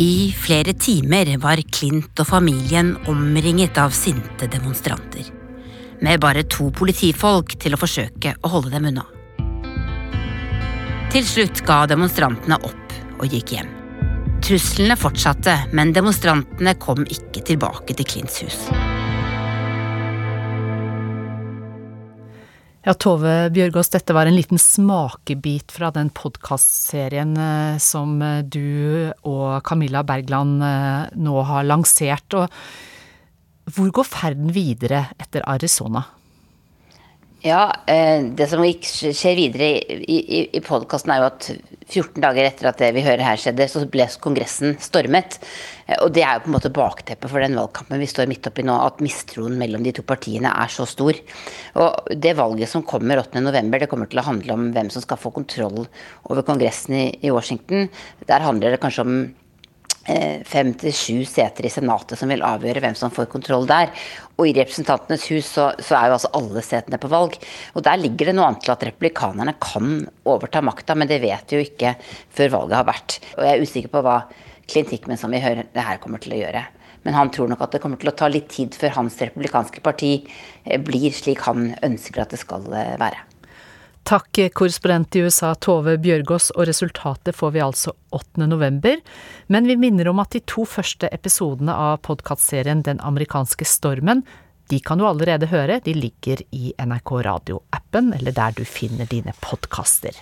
I flere timer var Clint og familien omringet av sinte demonstranter. Med bare to politifolk til å forsøke å holde dem unna. Til slutt ga demonstrantene opp og gikk hjem. Truslene fortsatte, men demonstrantene kom ikke tilbake til Klints hus. Ja, Tove Bjørgaas, dette var en liten smakebit fra den podkastserien eh, som eh, du og Camilla Bergland eh, nå har lansert. Og hvor går ferden videre etter Arizona? Ja, det som skjer videre i, i, i podkasten er jo at 14 dager etter at det vi hører her skjedde, så ble Kongressen stormet. Og det er jo på en måte bakteppet for den valgkampen vi står midt oppi nå, at mistroen mellom de to partiene er så stor. Og det valget som kommer 8.11, det kommer til å handle om hvem som skal få kontroll over Kongressen i, i Washington. Der handler det kanskje om Eh, fem til sju seter i Senatet som vil avgjøre hvem som får kontroll der. Og i Representantenes hus så, så, er jo altså alle setene på valg. Og der ligger det noe annet til at republikanerne kan overta makta, men det vet vi jo ikke før valget har vært. Og jeg er usikker på hva Clint Hickman, som vi hører, det her kommer til å gjøre. Men han tror nok at det kommer til å ta litt tid før hans republikanske parti eh, blir slik han ønsker at det skal eh, være. Takk, korrespondent i USA Tove Bjørgaas, og resultatet får vi altså 8. november. Men vi minner om at de to første episodene av podkastserien Den amerikanske stormen, de kan du allerede høre. De ligger i NRK Radio-appen, eller der du finner dine podkaster.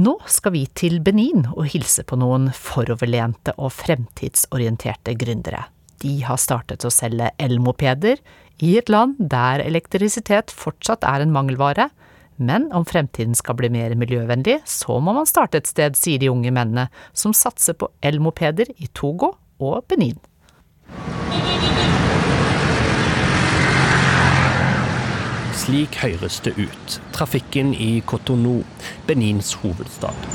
Nå skal vi til Benin og hilse på noen foroverlente og fremtidsorienterte gründere. De har startet å selge elmopeder i et land der elektrisitet fortsatt er en mangelvare men om fremtiden skal bli mer miljøvennlig, så må man starte et sted, sier de unge mennene, som satser på elmopeder i Togo og Benin. Slik høres det ut. Trafikken i Cotonou, Benins hovedstad.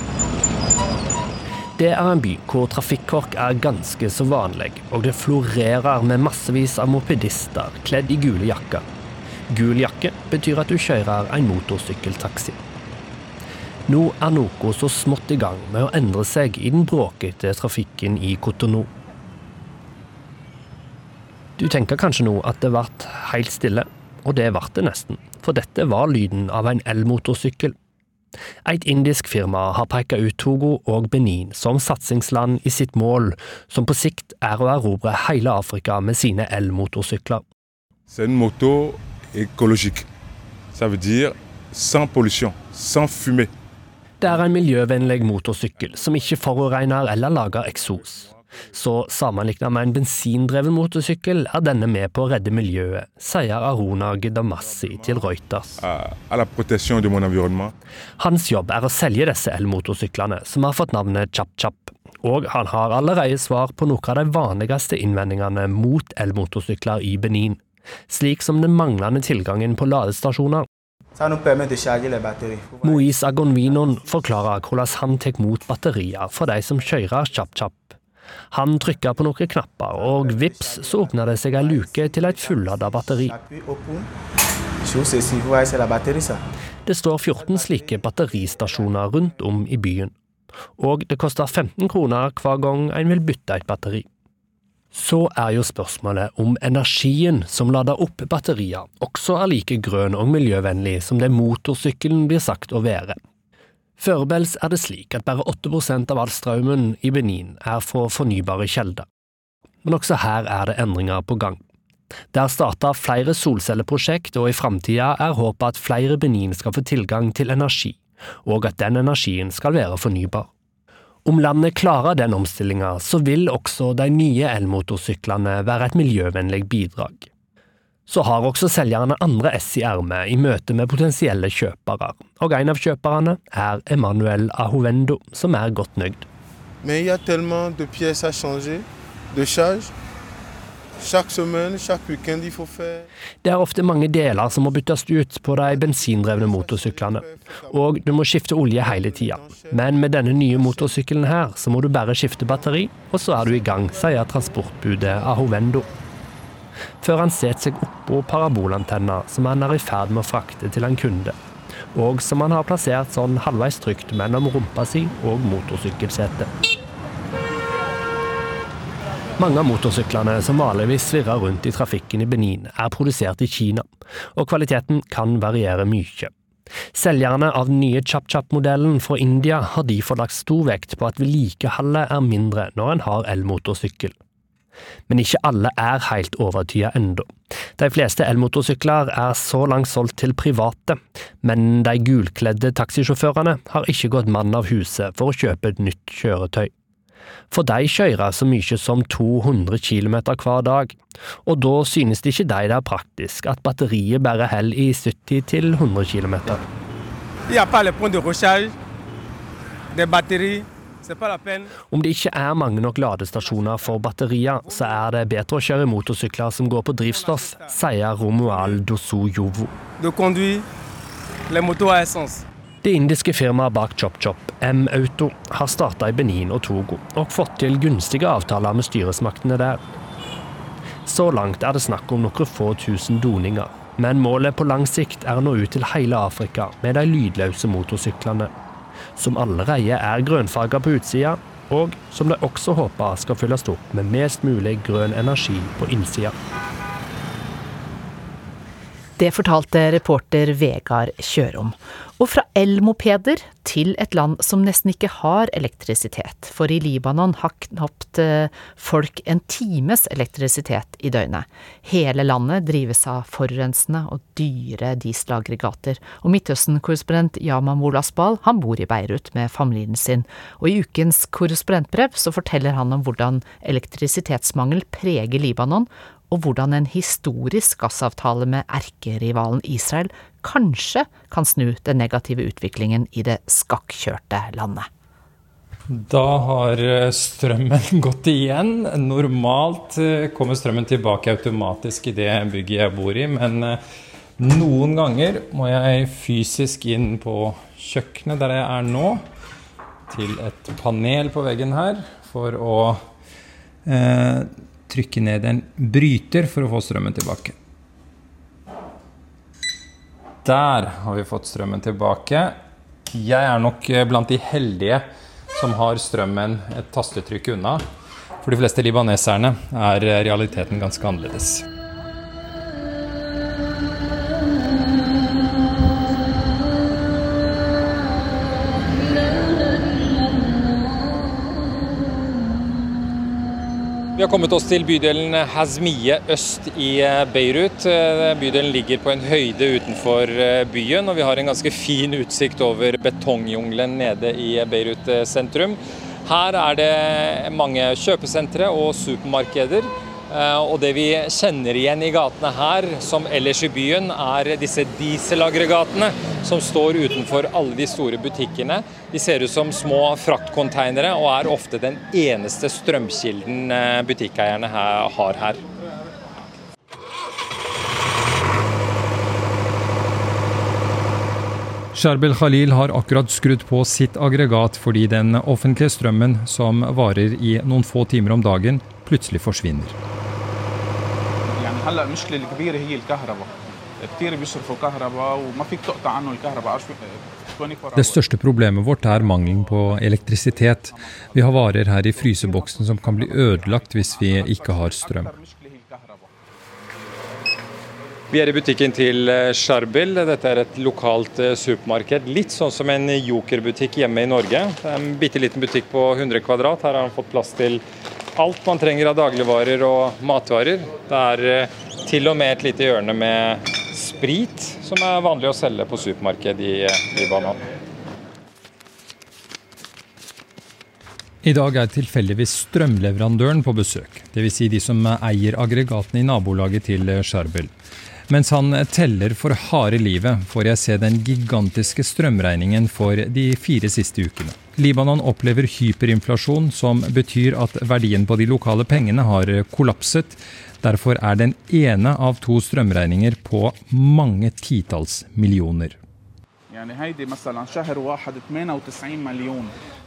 Det er en by hvor trafikkork er ganske så vanlig, og det florerer med massevis av mopedister kledd i gule jakker. Gul jakke betyr at du kjører en motorsykkeltaxi. Nå er noe så smått i gang med å endre seg i den bråkete trafikken i Cotonou. Du tenker kanskje nå at det ble helt stille, og det ble det nesten, for dette var lyden av en elmotorsykkel. Et indisk firma har pekt ut Togo og Benin som satsingsland i sitt mål, som på sikt er å erobre hele Afrika med sine elmotorsykler. Écologique. Ça veut dire sans pollution, sans fumée. Det er en miljøvennlig motorsykkel som ikke forurenser eller lager eksos. Så sammenlignet med en bensindreven motorsykkel er denne med på å redde miljøet, sier Aruna Gidamassi til Reuters. Hans jobb er å selge disse elmotorsyklene, som har fått navnet Chap-Chap. Og han har allerede svar på noen av de vanligste innvendingene mot elmotorsykler i Benin, slik som den manglende tilgangen på ladestasjoner. Moise Agonvinon forklarer hvordan han tar mot batterier for de som kjører kjapp-kjapp. Han trykker på noen knapper, og vips så åpner det seg ei luke til et fullada batteri. Det står 14 slike batteristasjoner rundt om i byen, og det koster 15 kroner hver gang en vil bytte et batteri. Så er jo spørsmålet om energien som lader opp batterier, også er like grønn og miljøvennlig som det motorsykkelen blir sagt å være. Førebels er det slik at bare 8% av all strømmen i Benin er fra fornybare kilder. Men også her er det endringer på gang. Det er starta flere solcelleprosjekt, og i framtida er håpet at flere Benin skal få tilgang til energi, og at den energien skal være fornybar. Om landet klarer den omstillinga, så vil også de nye elmotorsyklene være et miljøvennlig bidrag. Så har også selgerne andre ess i ermet i møte med potensielle kjøpere, og en av kjøperne er Emanuel Ahovendo, som er godt nøyd. Mais il y Det er ofte mange deler som må byttes ut på de bensindrevne motorsyklene, og du må skifte olje hele tida. Men med denne nye motorsykkelen her, så må du bare skifte batteri, og så er du i gang, sier transportbudet Ahovendo. Før han setter seg oppå parabolantenna som han er i ferd med å frakte til en kunde, og som han har plassert sånn halvveis trygt mellom rumpa si og motorsykkelsetet. Mange av motorsyklene som vanligvis svirrer rundt i trafikken i Benin, er produsert i Kina, og kvaliteten kan variere mye. Selgerne av den nye Chap-Chap-modellen fra India har derfor lagt stor vekt på at vedlikeholdet er mindre når en har elmotorsykkel. Men ikke alle er helt overtyda ennå. De fleste elmotorsykler er så langt solgt til private, men de gulkledde taxisjåførene har ikke gått mann av huset for å kjøpe et nytt kjøretøy. For de kjører så mye som 200 km hver dag, og da synes det ikke de det er praktisk at batteriet bare holder i 70-100 km. Il n'y a pas le point de recharge des batteries. C'est pas la peine. Om det ikke er mange nok ladestasjoner for batterier, så er det bedre å kjøre motorsykler som går på drivstoff, sier Romual Dosu Jovo. Det indiske firmaet bak ChopChop, M-Auto, har starta i Benin og Togo, og fått til gunstige avtaler med styresmaktene der. Så langt er det snakk om noen få tusen doninger, men målet på lang sikt er å nå ut til hele Afrika med de lydløse motorsyklene, som allerede er grønnfarga på utsida, og som de også håper skal fylles opp med mest mulig grønn energi på innsida. Det fortalte reporter Vegard Kjørom. Og fra elmopeder til et land som nesten ikke har elektrisitet. For i Libanon har knapt folk en times elektrisitet i døgnet. Hele landet drives av forurensende og dyre dieselaggregater. Og Midtøsten-korrespondent Yaman Wolasbal han bor i Beirut med familien sin. Og i ukens korrespondentbrev så forteller han om hvordan elektrisitetsmangel preger Libanon, og hvordan en historisk gassavtale med erkerivalen Israel kanskje kan snu den negative utviklingen i det skakkjørte landet. Da har strømmen gått igjen. Normalt kommer strømmen tilbake automatisk i det bygget jeg bor i, men Noen ganger må jeg fysisk inn på kjøkkenet der jeg er nå, til et panel på veggen her, for å eh, trykke ned en bryter for å få strømmen tilbake. Der har vi fått strømmen tilbake. Jeg er nok blant de heldige som har strømmen et tastetrykk unna. For de fleste libaneserne er realiteten ganske annerledes. Vi har kommet oss til bydelen Hazmiye øst i Beirut. Bydelen ligger på en høyde utenfor byen, og vi har en ganske fin utsikt over betongjungelen nede i Beirut sentrum. Her er det mange kjøpesentre og supermarkeder. Og det vi kjenner igjen i gatene her, som ellers i byen, er disse dieselaggregatene som står utenfor alle de store butikkene. De ser ut som små fraktkonteinere og er ofte den eneste strømkilden butikkeierne har her. Sharbel Khalil har akkurat skrudd på sitt aggregat fordi den offentlige strømmen, som varer i noen få timer om dagen, plutselig forsvinner. هلا المشكله الكبيره هي الكهرباء كثير بيصرفوا كهرباء وما فيك تقطع عنه الكهرباء 24 Det største problemet vårt er mangelen på elektrisitet. Vi har varer her i fryseboksen som kan bli ødelagt hvis vi ikke har strøm. Vi er i butikken til Sharbel. Dette er et lokalt supermarked. Litt sånn som en Joker-butikk hjemme i Norge. Det er en bitte liten butikk på 100 kvadrat. Her har han fått plass til alt man trenger av dagligvarer og matvarer. Det er til og med et lite hjørne med sprit, som er vanlig å selge på supermarked i Libanon. I dag er tilfeldigvis strømleverandøren på besøk, dvs. Si de som eier aggregatene i nabolaget til Sharbel. Mens han teller for harde livet, får jeg se den gigantiske strømregningen for de fire siste ukene. Libanon opplever hyperinflasjon, som betyr at verdien på de lokale pengene har kollapset. Derfor er den ene av to strømregninger på mange titalls millioner.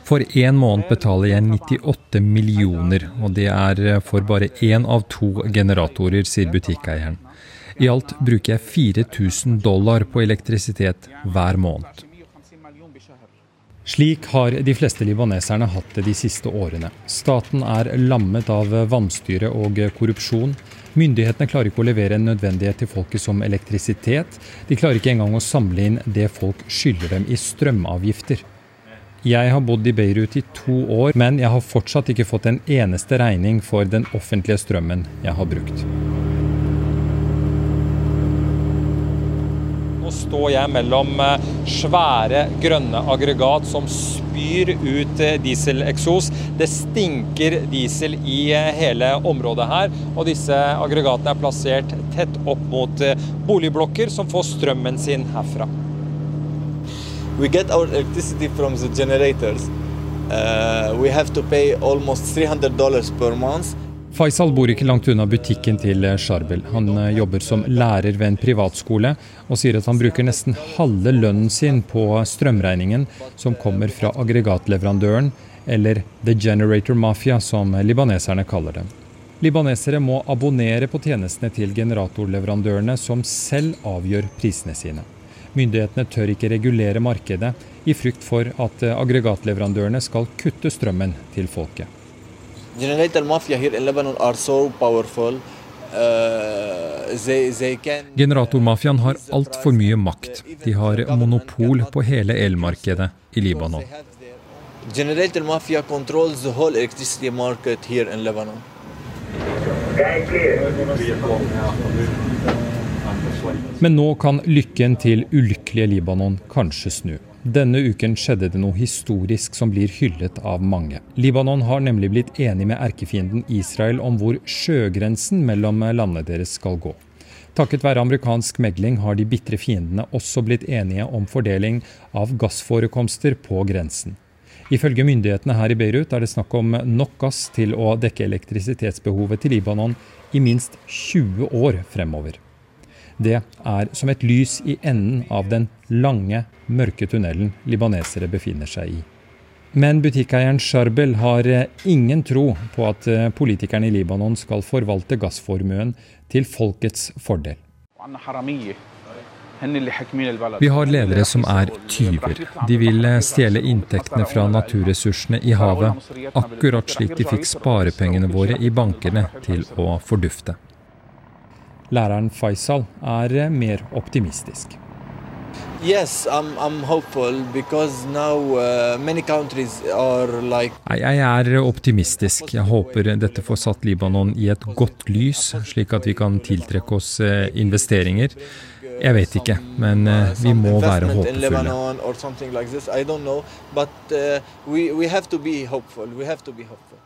For én måned betaler jeg 98 millioner, og det er for bare én av to generatorer, sier butikkeieren. I alt bruker jeg 4000 dollar på elektrisitet hver måned. Slik har de fleste libaneserne hatt det de siste årene. Staten er lammet av vanstyre og korrupsjon. Myndighetene klarer ikke å levere en nødvendighet til folket som elektrisitet. De klarer ikke engang å samle inn det folk skylder dem i strømavgifter. Jeg har bodd i Beirut i to år, men jeg har fortsatt ikke fått en eneste regning for den offentlige strømmen jeg har brukt. Står jeg mellom svære grønne aggregat som spyr ut dieseleksos. Det stinker diesel i hele området her, og disse aggregatene er plassert tett opp mot boligblokker som får strømmen sin herfra. We get our electricity from the generators. Uh, we have to pay almost 300 dollars per month. Faisal bor ikke langt unna butikken til Sharbel. Han jobber som lærer ved en privatskole, og sier at han bruker nesten halve lønnen sin på strømregningen som kommer fra aggregatleverandøren, eller The Generator Mafia, som libaneserne kaller det. Libanesere må abonnere på tjenestene til generatorleverandørene, som selv avgjør prisene sine. Myndighetene tør ikke regulere markedet, i frykt for at aggregatleverandørene skal kutte strømmen til folket. Generatormafiaen har altfor mye makt. De har monopol på hele elmarkedet i Libanon. Generator mafia controls the whole electricity market here in Lebanon. Men nå kan lykken til ulykkelige Libanon kanskje snu. Denne uken skjedde det noe historisk som blir hyllet av mange. Libanon har nemlig blitt enig med erkefienden Israel om hvor sjøgrensen mellom landene deres skal gå. Takket være amerikansk megling har de bitre fiendene også blitt enige om fordeling av gassforekomster på grensen. Ifølge myndighetene her i Beirut er det snakk om nok gass til å dekke elektrisitetsbehovet til Libanon i minst 20 år fremover. Det er som et lys i enden av den lange, mørke tunnelen libanesere befinner seg i. Men butikkeieren Sharbel har eh, ingen tro på at eh, politikerne i Libanon skal forvalte gassformuen til folkets fordel. Vi har ledere som er tyver. De vil eh, stjele inntektene fra naturressursene i havet, akkurat slik de fikk sparepengene våre i bankene til å fordufte. Læreren Faisal er mer optimistisk. Yes, I'm, I'm hopeful because now uh, many countries are like Jeg er optimistisk. Jeg håper dette får satt Libanon i et godt lys, slik at vi kan tiltrekke oss eh, investeringer. Jeg vet ikke, men eh, vi må være håpefulle. Lebanon or something like this. I don't know, but uh, we, we have to be hopeful. We have to be hopeful.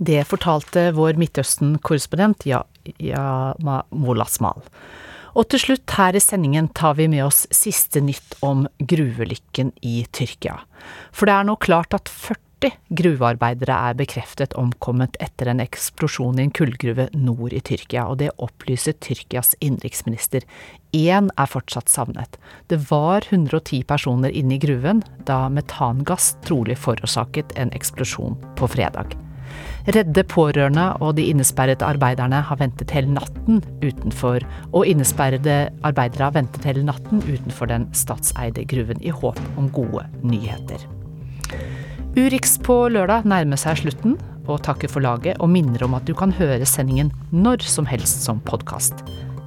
Det fortalte vår Midtøsten-korrespondent ja, Yama Molasmal. Og til slutt her i sendingen tar vi med oss siste nytt om gruvelykken i Tyrkia. For det er nå klart at 40 gruvearbeidere er bekreftet omkommet etter en eksplosjon i en kullgruve nord i Tyrkia, og det opplyser Tyrkias innenriksminister. Én er fortsatt savnet. Det var 110 personer inne i gruven da metangass trolig forårsaket en eksplosjon på fredag. Redde pårørende og de innesperrede arbeiderne har ventet hele natten utenfor, og innesperrede arbeidere har ventet hele natten utenfor den statseide gruven i håp om gode nyheter. Urix på lørdag nærmer seg slutten, og takker for laget og minner om at du kan høre sendingen når som helst som podkast.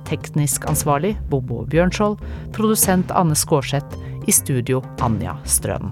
Teknisk ansvarlig Bobo Bjørnskjold, produsent Anne Skårseth, i studio Anja Strøm.